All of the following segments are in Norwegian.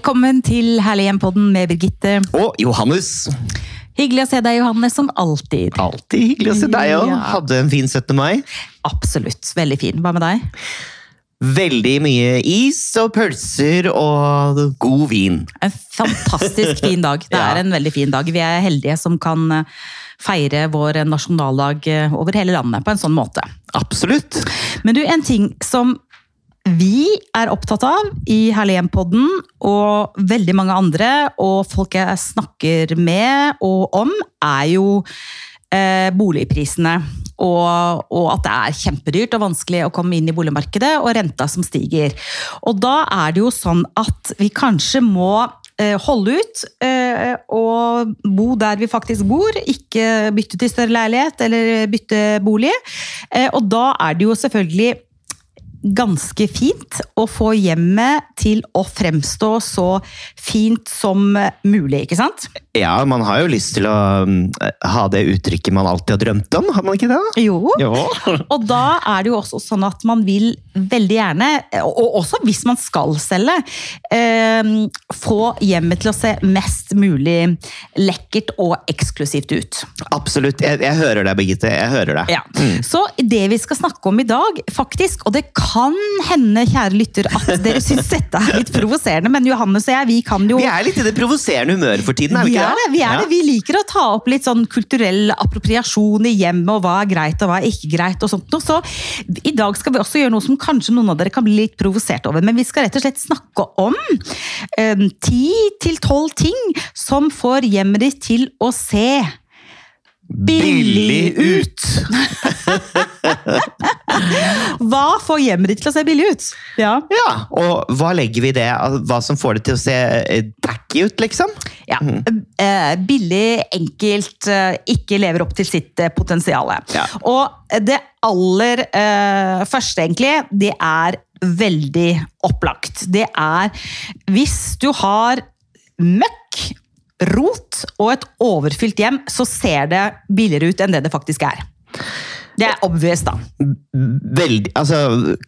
Velkommen til Herlig hjem-podden med Birgitte. Og Johannes. Hyggelig å se deg, Johannes, som alltid. Alltid hyggelig å se deg òg. Ja. Hadde en fin 17. mai. Absolutt. Veldig fin. Hva med deg? Veldig mye is og pølser og god vin. En fantastisk fin dag. Det Ja. er en veldig fin dag. Vi er heldige som kan eh, feire vår nasjonaldag eh, over hele landet på en sånn måte. Absolutt. Men du, en ting som vi er opptatt av i Herlig hjem-podden, og veldig mange andre, og folk jeg snakker med og om, er jo eh, boligprisene. Og, og at det er kjempedyrt og vanskelig å komme inn i boligmarkedet, og renta som stiger. Og da er det jo sånn at vi kanskje må eh, holde ut eh, og bo der vi faktisk bor, ikke bytte til større leilighet eller bytte bolig. Eh, Og da er det jo selvfølgelig ganske fint å få hjemmet til å fremstå så fint som mulig, ikke sant? Ja, man har jo lyst til å mm, ha det uttrykket man alltid har drømt om, har man ikke det? Jo. Jo. Og da er det jo også sånn at man vil veldig gjerne, og også hvis man skal selge, eh, få hjemmet til å se mest mulig lekkert og eksklusivt ut. Absolutt. Jeg, jeg hører deg, Birgitte. Jeg hører deg. Ja. Så det vi skal snakke om i dag, faktisk, og det kan hende, kjære lytter, at dere syns dette er litt provoserende, men Johannes og jeg, vi kan jo Vi er litt i det provoserende humøret for tiden, er vi vi ikke er det, vi er Ja. det. Vi liker å ta opp litt sånn kulturell appropriasjon i hjemmet, og hva er greit og hva er ikke greit. og sånt. noe. så I dag skal vi også gjøre noe som kanskje noen av dere kan bli litt provosert over, men vi skal rett og slett snakke om ti til tolv ting som får hjemmet ditt til å se billig ut. Hva får hjemmet ditt til å se billig ut? Ja. Ja, og hva legger vi i det? Hva som får det til å se eh, tacky ut, liksom? Ja. Eh, billig, enkelt, eh, ikke lever opp til sitt potensial. Ja. Og det aller eh, første, egentlig, det er veldig opplagt. Det er hvis du har møkk, rot og et overfylt hjem, så ser det billigere ut enn det det faktisk er. Det er obvious, da. Veldig, altså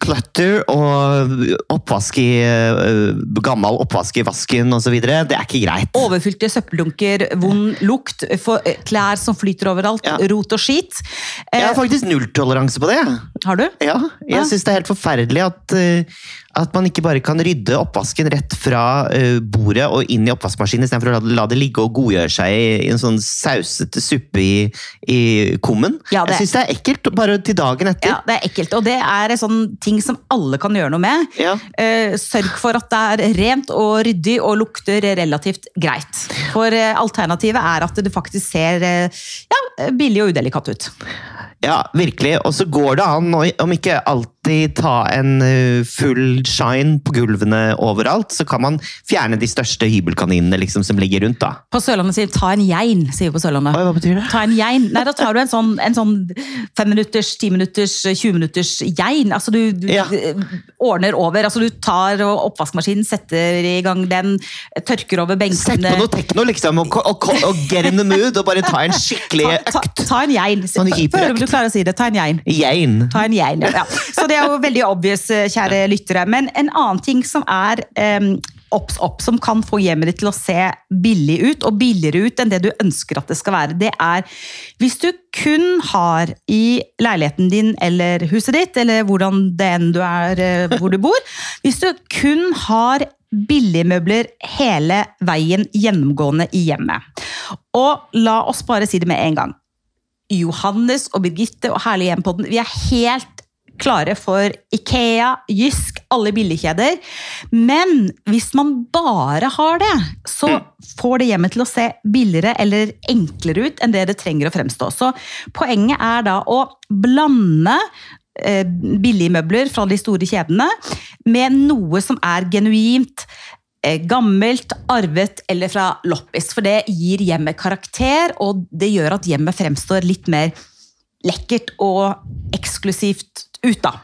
Clutter og oppvask i eh, Gammel oppvask i vasken osv. Det er ikke greit. Overfylte søppeldunker, vond lukt, eh, klær som flyter overalt, Ja. rot og skit. Eh, Jeg har faktisk nulltoleranse på det. har du? Ja, jeg Ja. syns det er helt forferdelig at, eh, at man ikke bare kan rydde oppvasken rett fra eh, bordet og inn i oppvaskmaskinen istedenfor å la, det ligge og godgjøre seg i, en sånn sausete suppe i, i kummen. Ja, det- Jeg syns det er ekkelt, bare til dagen etter. Ja, det er ekkelt. Og det er en sånn ting som alle kan gjøre noe med. Ja. Eh, sørg for at det er rent og ryddig og lukter relativt greit. For eh, alternativet er at det faktisk ser ja, billig og udelikat ut. Ja, virkelig. Og så går det an, om ikke alltid ta en eh, full shine på gulvene overalt, så kan man fjerne de største hybelkaninene liksom, som ligger rundt. da. På Sørlandet sier vi 'ta en gein', sier vi på Sørlandet. Oi, hva betyr det? Ta en gein. Nei, da tar du en sånn, en sånn fem minutters, ti minutters, 20 minutters gein. Altså du, du Ja. ordner over. Altså du tar oppvaskmaskinen, setter i gang den, tørker over Sett benkene. på noe tekno, liksom, og, og, og get in the mood, og bare ta en skikkelig Ta, ta, økt. ta en gein. Sånn om du klarer å si det. Ta en gein. Gein. Ta en gein, ja. ja. Så det er jo veldig obvious, eh, kjære lyttere. Men en annen ting som er um, obs opp, som kan få hjemmet ditt til å se billig ut, og billigere ut enn det du ønsker at det skal være, det er hvis du kun har i leiligheten din eller huset ditt, eller hvordan det enn du er eh, hvor du bor, hvis du kun har billigmøbler hele veien gjennomgående i hjemmet. Og la oss bare si det med en gang. Johannes og Birgitte og Herlig hjem-podden, vi er helt klare for Ikea, Jysk, alle billigkjeder. Men hvis man bare har det, så får det hjemmet til å se billigere eller enklere ut enn det det trenger å fremstå. Så poenget er da å blande billigmøbler billige møbler fra de store kjedene med noe som er genuint eh, gammelt, arvet eller fra loppis. For det gir hjemmet karakter, og det gjør at hjemmet fremstår litt mer lekkert og eksklusivt ut, da.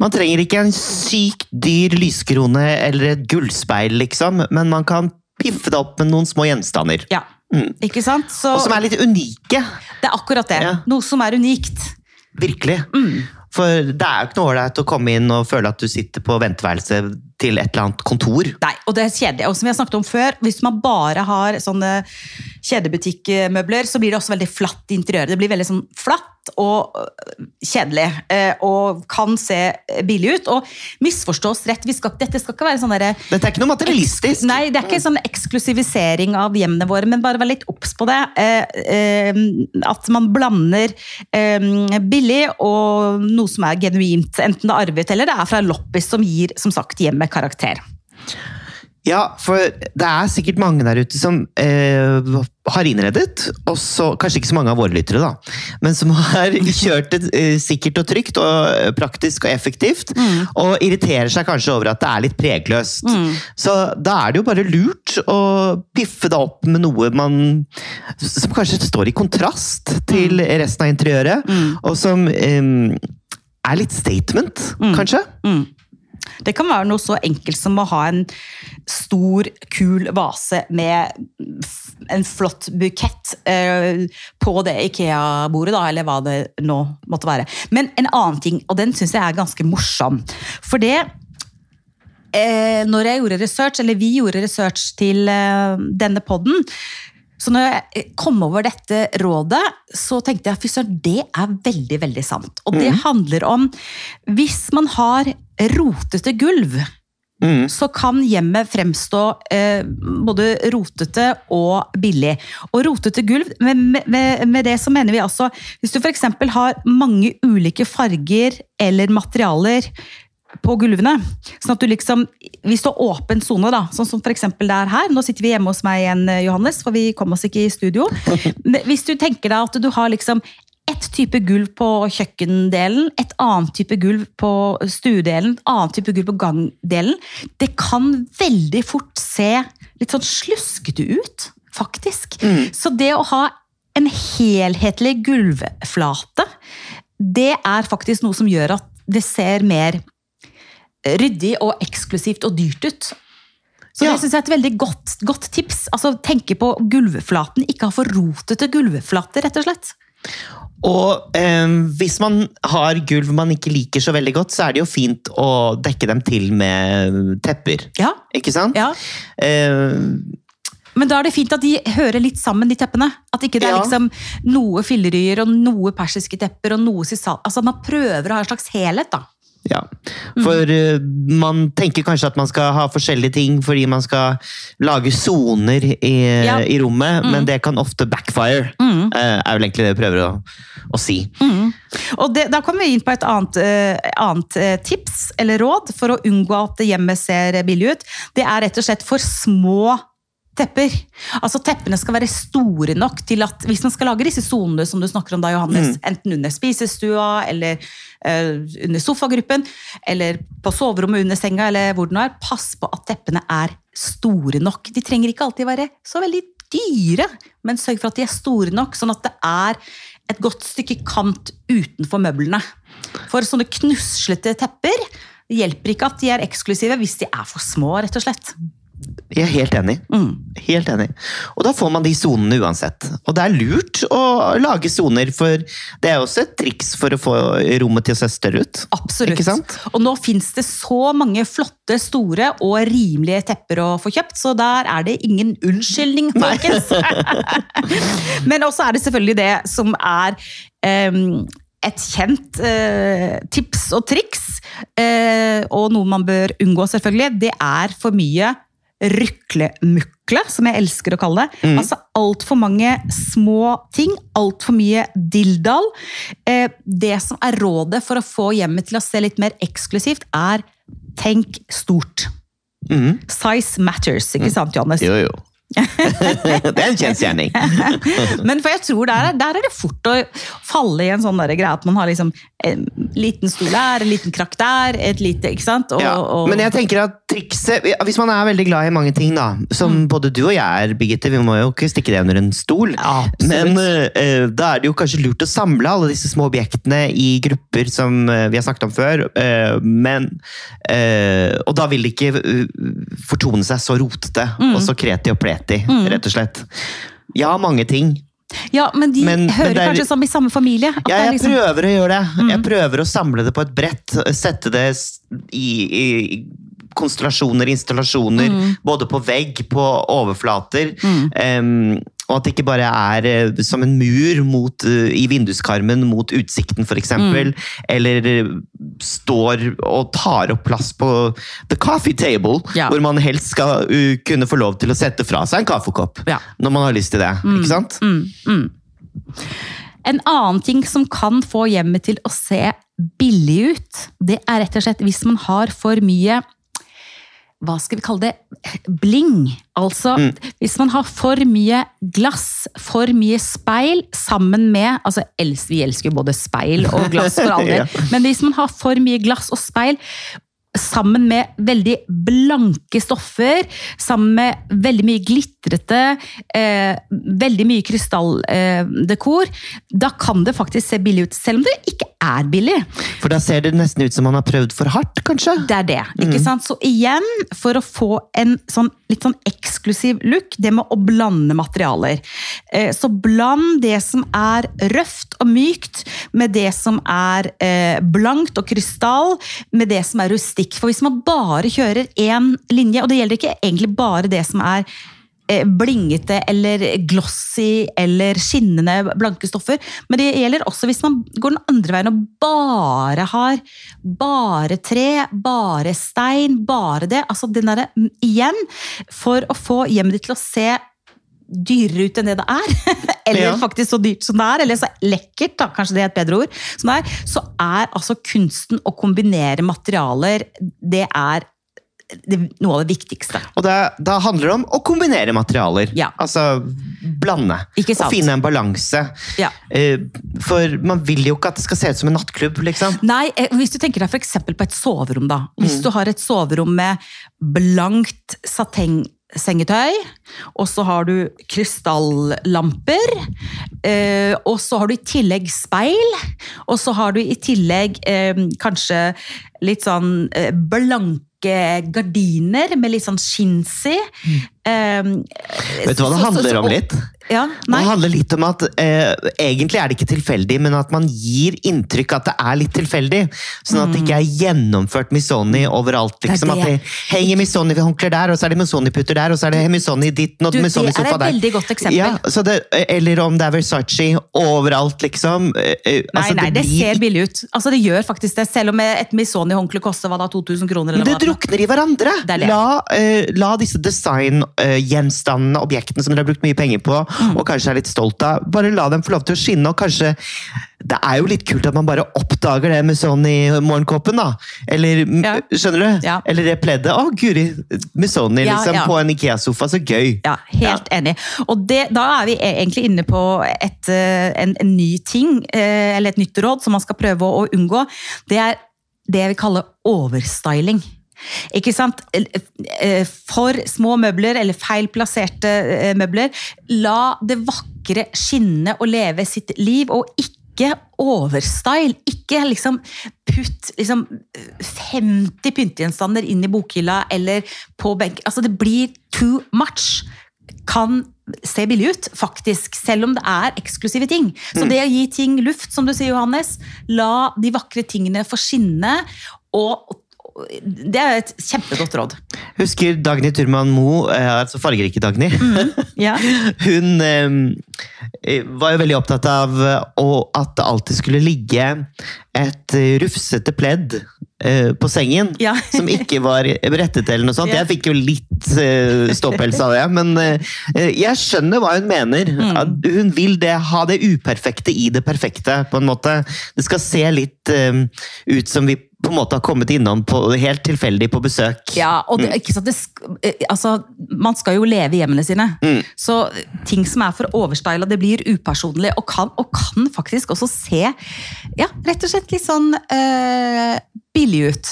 Man trenger ikke en sykt dyr lyskrone eller et gullspeil, liksom, men man kan piffe det opp med noen små gjenstander. Ja. Ikke sant? Så Og som er litt unike. det er akkurat det. Ja. Noe som er unikt. Virkelig. For det er jo ikke noe ålreit å komme inn og føle at du sitter på venteværelset til et eller annet kontor. Nei, og det er kjedelig. Og som vi har snakket om før, hvis man bare har sånne kjedebutikkmøbler, så blir det også veldig flatt i interiøret. Det blir veldig sånn flatt og øh, kjedelig, eh, og kan se billig ut. Og misforstås rett, vi skal, dette skal ikke være sånn derre Dette er ikke noe materialistisk. Nei, det er ikke sånn eksklusivisering av hjemmene våre, men bare vær litt obs på det. Eh, at man blander billig og noe som er genuint, enten det er arvet eller det er fra loppis, som gir som sagt hjemmet karakter. Ja, for det er sikkert mange der ute som eh, har innredet, og så, kanskje ikke så mange av våre lyttere, da, men som har kjørt det eh, sikkert og trygt og praktisk og effektivt, Mm. og irriterer seg kanskje over at det er litt pregløst. Så da er det jo bare lurt å piffe det opp med noe man som kanskje står i kontrast til Mm. resten av interiøret, og som eh, er litt statement, kanskje? Mm. Det kan være noe så enkelt som å ha en stor, kul vase med en flott bukett eh, på det Ikea-bordet, da, eller hva det nå måtte være. Men en annen ting, og den syns jeg er ganske morsom. For det eh, Når jeg gjorde research, eller vi gjorde research til eh, denne podden, så når jeg kom over dette rådet, så tenkte jeg fy søren, det er veldig, veldig sant. Og det handler om hvis man har rotete gulv, Mm. så kan hjemmet fremstå eh, både rotete og billig. Og rotete gulv, med, med, med det så mener vi altså Hvis du f.eks. har mange ulike farger eller materialer på gulvene. Sånn at du liksom, Hvis du har åpen sone, da, sånn som f.eks. det er her Nå sitter vi hjemme hos meg igjen, eh, Johannes, for vi kom oss ikke i studio. Men hvis du tenker deg at du har liksom ett type gulv på kjøkkendelen, et annet type gulv på stuedelen, et annet type gulv på gangdelen. Det kan veldig fort se litt sånn sluskete ut, faktisk. Så det å ha en helhetlig gulvflate, det er faktisk noe som gjør at det ser mer ryddig og eksklusivt og dyrt ut. Så Ja. det synes jeg er et veldig godt, godt tips. Altså, Tenke på gulvflaten, ikke ha for rotete gulvflater, rett og slett. Og eh, hvis man har gulv man ikke liker så veldig godt, så er det jo fint å dekke dem til med tepper. Ja, Ikke sant? ja. Eh, Men da er det fint at de hører litt sammen, de teppene. At ikke det er Ja. liksom noe filleryer og noe persiske tepper og noe sisal... Altså Man prøver å ha en slags helhet, da. Ja. For mm. man tenker kanskje at man skal ha forskjellige ting fordi man skal lage soner i, Ja. i rommet, men det kan ofte backfire. Mm. eh, er vel egentlig det vi prøver å, å si. Og det, Da kommer vi inn på et annet, eh, annet eh, tips eller råd for å unngå at hjemmet ser billig ut. Det er rett og slett for små tepper. Altså Teppene skal være store nok til at hvis man skal lage disse sonene som du snakker om da, Johannes, enten under spisestua eller uh, under sofagruppen, eller på soverommet under senga, eller hvor det nå er, pass på at teppene er store nok. De trenger ikke alltid være så veldig dyre, men sørg for at de er store nok, sånn at det er et godt stykke kant utenfor møblene. For sånne knuslete tepper hjelper ikke at de er eksklusive hvis de er for små, rett og slett. Jeg er helt enig. Mm. Helt enig. Og da får man de sonene uansett. Og det er lurt å lage soner, for det er også et triks for å få rommet til å se større ut. Absolutt. Ikke sant? Og nå fins det så mange flotte, store og rimelige tepper å få kjøpt, så der er det ingen unnskyldning, folkens. Men også er det selvfølgelig det som er um, et kjent eh, tips og triks, eh, og noe man bør unngå, selvfølgelig. Det er for mye ryklemukle, som jeg elsker å kalle det. Altså altfor mange små ting, altfor mye dilldall. Eh, det som er rådet for å få hjemmet til å se litt mer eksklusivt, er tenk stort. Mm. Size matters, ikke sant, Johannes? Jo, jo. det er en kjensgjerning. Men for jeg tror der, er- der er det fort å falle i en sånn greie at man har liksom en liten stol der, en liten krakk der, et lite, ikke sant? Og, Ja, og, men jeg tenker at trikset Hvis man er veldig glad i mange ting, da, som både du og jeg er, Birgitte, vi må jo ikke stikke det under en stol, ja, men uh, da er det jo kanskje lurt å samle alle disse små objektene i grupper som uh, vi har snakket om før, uh, men eh, Og da vil det ikke eh, fortone seg så rotete Mm. og så kreti og pleti, rett og slett. Ja, mange ting. ja, men de men- hører men er- kanskje sammen i samme familie. Ja, jeg liksom- Mm. prøver å gjøre det. Jeg prøver å samle det på et brett. Sette det i, i konstellasjoner, installasjoner, Mm. både på vegg, på overflater. em, og at det ikke bare er eh, som en mur mot, eh, i vinduskarmen mot utsikten, f.eks. Mm. Eller eh, står og tar opp plass på the coffee table, Ja. hvor man helst skal kunne få lov til å sette fra seg en kaffekopp. Ja. Når man har lyst til det. ikke sant? Mm, mm. En annen ting som kan få hjemmet til å se billig ut, det er rett og slett hvis man har for mye hva skal vi kalle det? Bling. Altså, hvis man har for mye glass, for mye speil, sammen med altså, Vi elsker jo både speil og glass, for all del. Ja. Men hvis man har for mye glass og speil, sammen med veldig blanke stoffer, sammen med veldig mye glitrete, eh, veldig mye krystalldekor, da kan det faktisk se billig ut, selv om det ikke er billig. For da ser det nesten ut som man har prøvd for hardt, kanskje? Det er det. ikke sant? Så igjen, for å få en sånn, litt sånn eksklusiv look, det med å blande materialer. Eh, Så bland det som er røft og mykt, med det som er eh, blankt og krystall, med det som er rustikk. For hvis man bare kjører én linje, og det gjelder ikke egentlig bare det som er eh, blingete eller glossy eller skinnende blanke stoffer. Men det gjelder også hvis man går den andre veien og bare har bare tre, bare stein, bare det. Altså den derre Igjen, for å få hjemmet ditt til å se dyrere ut enn det det er, eller Ja. faktisk så dyrt som det er, eller så lekkert, da, kanskje det er et bedre ord, som det er, så er altså kunsten å kombinere materialer, det er det, noe av det viktigste. Og da, da handler det om å kombinere materialer. Ja. Altså blande. Ikke sant? Og finne en balanse. Ja. Eh, For man vil jo ikke at det skal se ut som en nattklubb, liksom. Nei, eh, hvis du tenker deg eksempel på et soverom da. Hvis du har et soverom med blankt satengsengetøy, og så har du krystallamper, eh, og så har du i tillegg speil, og så har du i tillegg eh, kanskje litt sånn eh, blanke gardiner med litt sånn skinnsy. Eh, Vet du hva det handler om litt? Ja, Det handler litt om at eh, egentlig er det ikke tilfeldig, men at man gir inntrykk at det er litt tilfeldig. Sånn at det ikke er gjennomført Missoni overalt. Liksom, det. At det henger Missoni-håndklær der, og så er det Missoni-putter der, og så er det Missoni ditten og Du, det Missoni-sofa er et der. veldig godt eksempel. Ja, så det, eller om det er Versace overalt, liksom. Eh, eh, Nei, altså, nei, det blir ser billig ut. Altså, det gjør faktisk det, selv om et Missoni-håndkle koster hva da, 2000 kroner? Eller det hva? drukner i hverandre! Det er det. La, eh, la disse designgjenstandene, objektene som dere har brukt mye penger på. Og kanskje er litt stolt av, bare la dem få lov til å skinne. og kanskje Det er jo litt kult at man bare oppdager det med sånn i morgenkåpen, da. Eller, Ja. skjønner du? Ja. Eller det pleddet. Å, guri! Missoni Ja, liksom, på en Ikea-sofa, så gøy! Ja, helt enig. Og det, da er vi e- egentlig inne på et, eh, en, en ny ting, eh, eller et nytt råd som man skal prøve å, unngå. Det er det vi kaller kalle overstyling. Ikke sant? Eh, For små møbler, eller feil plasserte eh, møbler. La det vakre skinne og leve sitt liv, og ikke overstyle. Ikke liksom putt liksom 50 pyntegjenstander inn i bokhylla eller på benk. Altså, det blir too much kan se billig ut, faktisk, selv om det er eksklusive ting. Så det å gi ting luft, som du sier, Johannes, la de vakre tingene få skinne, og det er et kjempegodt råd. Husker Dagny Turman Moe, eh, altså fargerike Dagny? Ja. Hun eh, var jo veldig opptatt av eh, at det alltid skulle ligge et eh, rufsete pledd eh, på sengen, Ja. som ikke var rettet eller noe sånt. Jeg fikk jo litt eh, ståpels av det, men jeg skjønner hva hun mener. Mm. At hun vil det, ha det uperfekte i det perfekte, på en måte. Det skal se litt eh, ut som vi på en måte har kommet innom på, helt tilfeldig på besøk. Ja, og det, ikke sant, det, eh, altså, Man skal jo leve i hjemmene sine. Så ting som er for overstyla, det blir upersonlig. Og kan, og kan faktisk også se ja, rett og slett litt sånn eh, billig ut.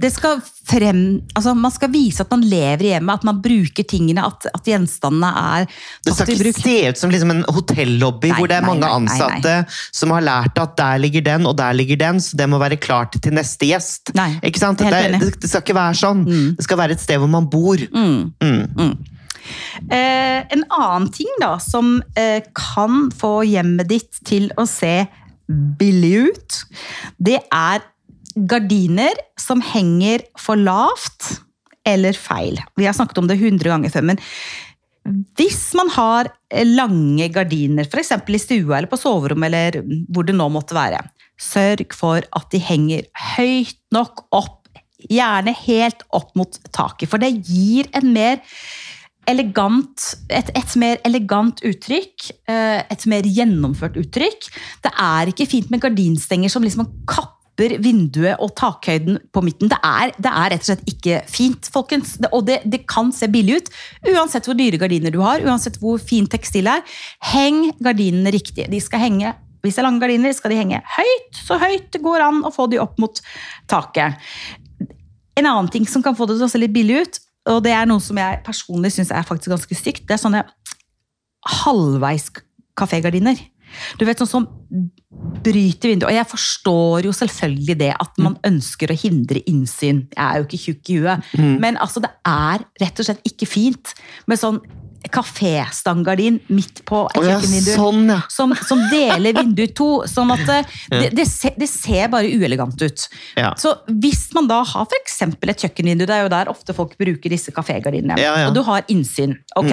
Det skal frem, altså Man skal vise at man lever i hjemmet, at man bruker tingene, at, at gjenstandene er Det skal ikke se ut som liksom en hotellobby Nei, hvor det er nei, mange nei, nei, ansatte som har lært at der ligger den og der ligger den, så det må være klart til neste gjest. Ikke sant? Det, er, det, skal ikke være sånn. Det skal være et sted hvor man bor. Mm. Eh, en annen ting da, som eh, kan få hjemmet ditt til å se billig ut, det er gardiner som henger for lavt, eller feil? Vi har snakket om det 100 ganger før, men hvis man har lange gardiner, f.eks. i stua eller på soverommet, eller hvor det nå måtte være, sørg for at de henger høyt nok opp, gjerne helt opp mot taket, for det gir mer elegant, et, et, mer elegant uttrykk. eh, Et mer gjennomført uttrykk. Det er ikke fint med gardinstenger som liksom kapper vinduet og takhøyden på midten. Det er, det er rett og slett ikke fint, folkens. Det, og det, det kan se billig ut. Uansett hvor dyre gardiner du har, uansett hvor fin tekstil er. Heng gardinene riktig. De skal henge hvis det er lange gardiner, skal de henge høyt, så høyt det går an å få de opp mot taket. En annen ting som kan få det til å se litt billig ut, og det er noe som jeg personlig syns er faktisk ganske stygt, det er sånne halvveis kafégardiner. Du vet, sånn som bryter vinduet. Og jeg forstår jo selvfølgelig det at man ønsker å hindre innsyn. Jeg er jo ikke tjukk i huet. Men altså, det er rett og slett ikke fint med sånn kaféstanggardin midt på et oh, ja, kjøkkenvindu. sånn, ja. Som, som deler vinduet i to. Sånn at det, det, det, ser, det ser bare uelegant ut. Ja. Så hvis man da har for eksempel et kjøkkenvindu, det er jo der ofte folk bruker disse kafégardinene, og du har innsyn. Ok.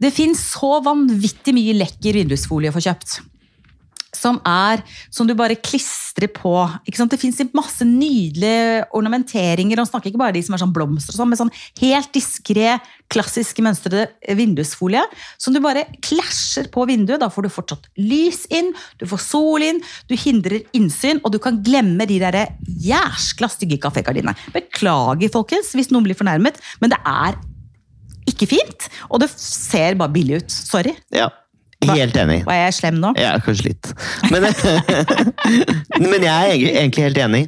Det fins så vanvittig mye lekker vindusfolie å få kjøpt. Som er som du bare klistrer på. Det fins masse nydelige ornamenteringer. Og snakker ikke bare de som er sånn blomster, og sånn, men sånn helt diskré, klassiske mønstrede vindusfolie. Som du bare klasjer på vinduet. Da får du fortsatt lys inn, du får sol inn, du hindrer innsyn, og du kan glemme de der jæskla stygge kafégardinene. Beklager, folkens, hvis noen blir fornærmet, men det er ikke fint. Og det ser bare billig ut. Sorry. Ja, helt enig. Var jeg slem nå? Ja, kanskje litt. Men, men jeg er egentlig- helt enig.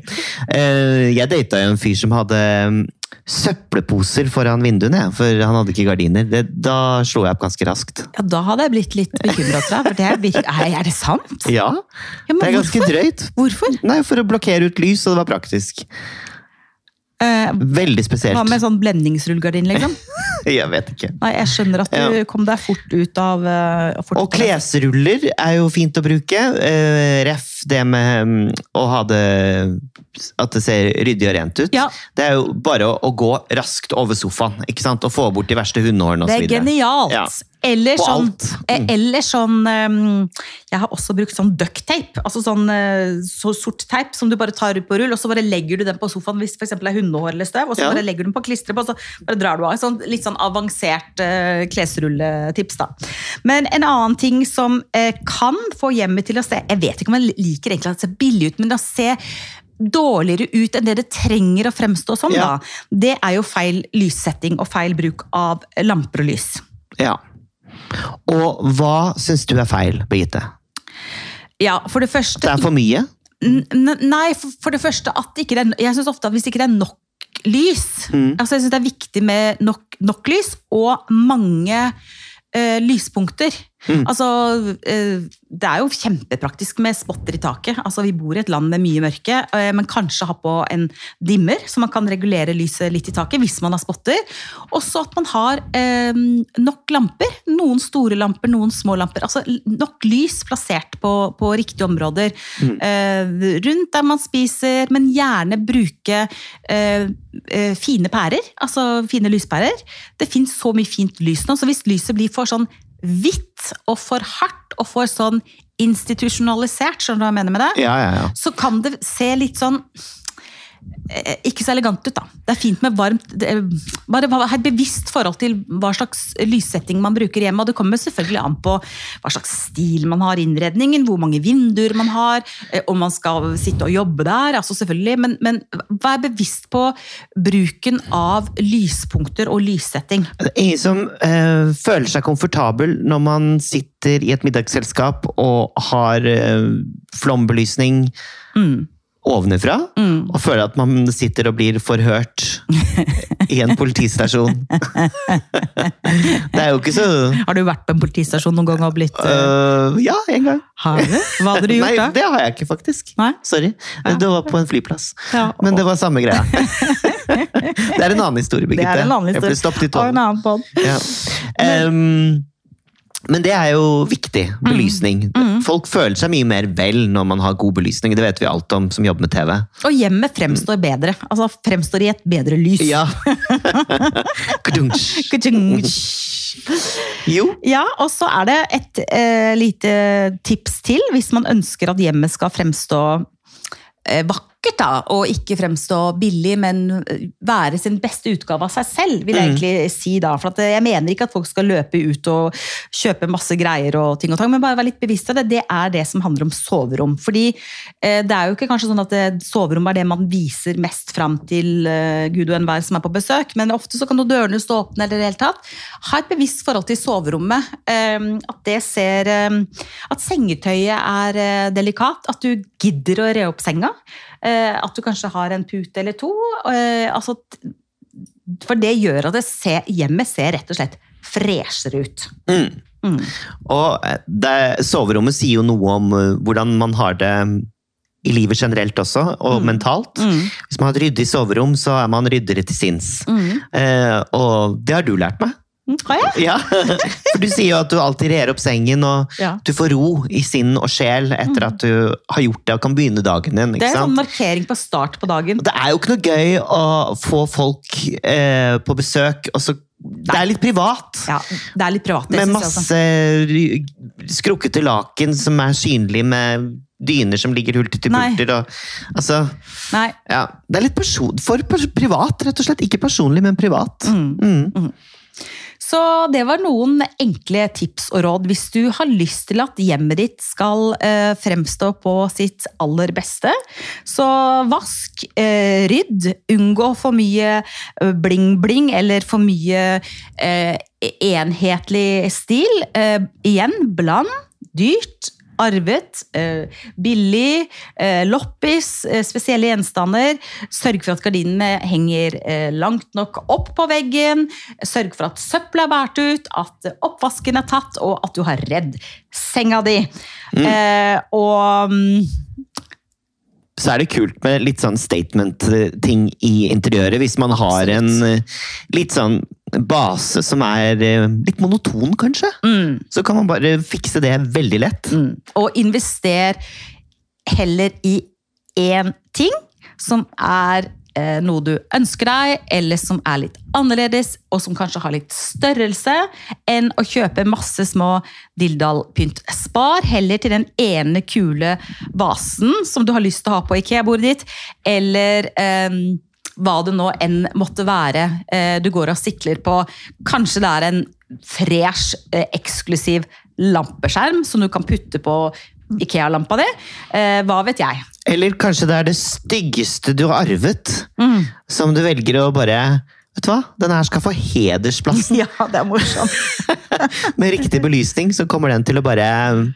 Eh, Jeg data jo en fyr som hadde mm, søppelposer foran vinduene, for han hadde ikke gardiner. Det, da slo jeg opp ganske raskt. Ja, Da hadde jeg blitt litt bekymra. For det er, virke- er, det sant? Ja, Ja, det er ganske hvorfor? drøyt. Hvorfor? Nei, For å blokkere ut lys, og det var praktisk. Eh, Veldig hva spesielt. med sånn blendingsrullegardin, liksom? Jeg vet ikke. Nei, jeg skjønner at du Ja. kom deg fort ut av eh, fort Og klesruller er jo fint å bruke. Eh, ref det med mm, å ha det At det ser ryddig og rent ut. Ja. Det er jo bare å, å gå raskt over sofaen ikke sant? og få bort de verste hundehårene Det er genialt! Ja. Eller På sånn, eh, eller sånn Jeg har også brukt sånn ducktape. Altså sånn så sort teip som du bare tar ut på rull, og så bare legger du den på sofaen hvis for det er hundehår eller støv. Og så Ja. bare legger du den på klistret på, og så bare drar du av. Sånn, litt sånn avansert eh, klesrulletips, da. Men en annen ting som eh, kan få hjemmet til å se Jeg vet ikke om jeg liker egentlig at det ser billig ut, men å se dårligere ut enn det det trenger å fremstå som, Ja. da. Det er jo feil lyssetting og feil bruk av lamper og lys. Ja. Og hva syns du er feil, Birgitte? Ja, for det første Det er for mye? Nei, for, det første at ikke det Jeg synes ofte at hvis ikke det er nok lys Mm. altså Jeg synes det er viktig med nok, nok lys og mange uh, lyspunkter. Mm. Altså, eh, det er jo kjempepraktisk med spotter i taket. Altså, vi bor i et land med mye mørke, eh, men kanskje ha på en dimmer, så man kan regulere lyset litt i taket hvis man har spotter. Også at man har eh, nok lamper. Noen store lamper, noen små lamper. Altså nok lys plassert på, på riktige områder. Eh, rundt der man spiser, men gjerne bruke eh, eh, fine pærer. Altså fine lyspærer. Det fins så mye fint lys nå, så hvis lyset blir for sånn hvitt og for hardt og for sånn institusjonalisert, skjønner du hva jeg mener med det? Ja, ja, ja. så kan det se litt sånn ikke så elegant ut, da. Det er fint med varmt er, Bare ha et bevisst forhold til hva slags lyssetting man bruker hjemme. Og det kommer selvfølgelig an på hva slags stil man har i innredningen, hvor mange vinduer man har, eh, om man skal sitte og jobbe der. altså selvfølgelig, Men, men vær bevisst på bruken av lyspunkter og lyssetting. Det er ingen som øh, føler seg komfortabel når man sitter i et middagsselskap og har øh, flombelysning Mm. Ovenifra, Mm. og føler at man sitter og blir forhørt i en politistasjon. det er jo ikke så Har du vært på en politistasjon noen gang og blitt uh... Ja, en gang. Har du? Hva hadde du gjort Nei, da? det har jeg ikke, faktisk. Nei? Sorry. Ja. Det var på en flyplass. Ja, Men det var samme greia. det er en annen historie, Birgitte. Det er en annen Jeg ble historie. stoppet i Og en annen podd. Ja. Men det er jo viktig. Belysning. Folk føler seg mye mer vel når man har god belysning. Det vet vi alt om som jobber med TV. Og hjemmet fremstår bedre. Altså fremstår i et bedre lys. Ja. Jo. Ja, og så er det et eh, lite tips til hvis man ønsker at hjemmet skal fremstå eh, vakkert, da, og ikke fremstå billig, men eh, være sin beste utgave av seg selv, vil jeg egentlig si da. For at eh, jeg mener ikke at folk skal løpe ut og kjøpe masse greier og ting og tang, men bare være litt bevisst av det. Det er det som handler om soverom. Fordi eh, det er jo ikke kanskje sånn at det, soverom er det man viser mest fram til eh, gud og enhver som er på besøk, men ofte så kan jo dørene stå åpne eller i det hele tatt. Ha et bevisst forhold til soverommet. eh, At det ser eh, At sengetøyet er eh, delikat. At du gidder å re opp senga. Eh, At du kanskje har en pute eller to. eh, Altså, for det gjør at det ser, hjemmet ser rett og slett freshere ut. Mm. Mm. Og eh, det, soverommet sier jo noe om hvordan man har det i livet generelt også, og mentalt. Mm. Hvis man har et ryddig soverom, så er man ryddigere til sinns. Mm. Eh, og det har du lært meg. Mm. Har jeg? Ja, for Du sier jo at du alltid rer opp sengen, og Ja. du får ro i sinn og sjel etter at du har gjort det og kan begynne dagen din. Det er en sånn markering på start på dagen. Det er jo ikke noe gøy å få folk eh, på besøk, og så Det er litt privat. Ja, det er litt privat. det Med masse skrukkete laken som er synlig med dyner som ligger hulter-til-pulter bulter. Og, altså, Nei. ja, det er litt person, for privat, rett og slett. Ikke personlig, men privat. Mm. Så det var noen enkle tips og råd hvis du har lyst til at hjemmet ditt skal eh, fremstå på sitt aller beste. Så vask, eh, rydd, unngå for mye eh, bling-bling eller for mye eh, enhetlig stil. Igjen, bland, dyrt, arvet, eh, billig, eh, loppis, eh, spesielle gjenstander. Sørg for at gardinene henger langt nok opp på veggen. Sørg for at søppelet er båret ut, at oppvasken er tatt, og at du har redd senga di. Eh, og mm, Så er det kult med litt sånn statement-ting i interiøret. Hvis man har en litt sånn base som er eh, litt monoton, kanskje. mm, Så kan man bare fikse det veldig lett. mm. Og invester heller i én ting som er eh, noe du ønsker deg, eller som er litt annerledes, og som kanskje har litt størrelse, enn å kjøpe masse små dilldall-pynt. Spar heller til den ene kule vasen som du har lyst til å ha på Ikea-bordet ditt, eller eh, hva det nå enn måtte være eh, du går og sikler på. Kanskje det er en fresh, eh, eksklusiv lampeskjerm som du kan putte på Ikea-lampa di. Eh, hva vet jeg. Eller kanskje det er det styggeste du har arvet, Mm. som du velger å bare Vet du hva, den her skal få hedersplassen. Ja, det er morsomt. Med riktig belysning så kommer den til å bare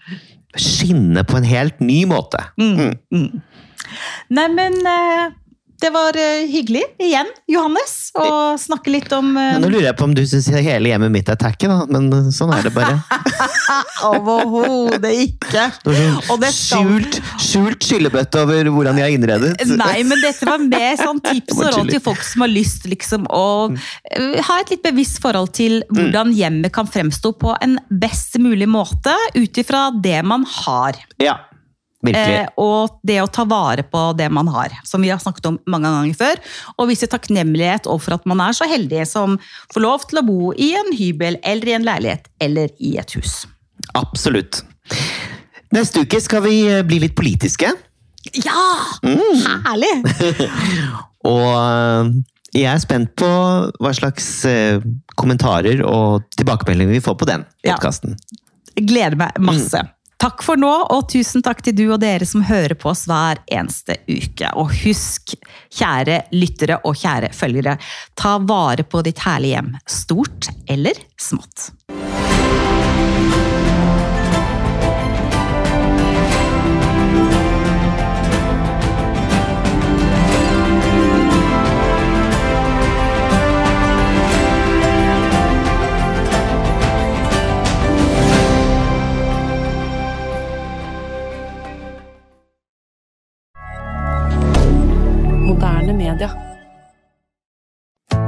skinne på en helt ny måte. Mm. Nei, men eh, det var eh, hyggelig igjen, Johannes, å snakke litt om eh, Nå lurer jeg på om du syns hele hjemmet mitt er tacky, da. Men sånn er det bare. Overhodet ikke. Det skal Skjult, skjult skyllebøtte over hvordan jeg har innredet. Nei, men dette var mer sånn tips og råd til folk som har lyst liksom, å eh, ha et litt bevisst forhold til hvordan hjemmet kan fremstå på en best mulig måte ut ifra det man har. Ja. Eh, og det å ta vare på det man har, som vi har snakket om mange ganger før. Og vise takknemlighet overfor at man er så heldig som får lov til å bo i en hybel eller i en leilighet eller i et hus. Absolutt. Neste uke skal vi eh, bli litt politiske. Ja! Herlig! Og eh, jeg er spent på hva slags eh, kommentarer og tilbakemeldinger vi får på den Ja. Gleder meg masse. Takk for nå, og tusen takk til du og dere som hører på oss hver eneste uke. Og husk, kjære lyttere og kjære følgere, ta vare på ditt herlige hjem. Stort eller smått.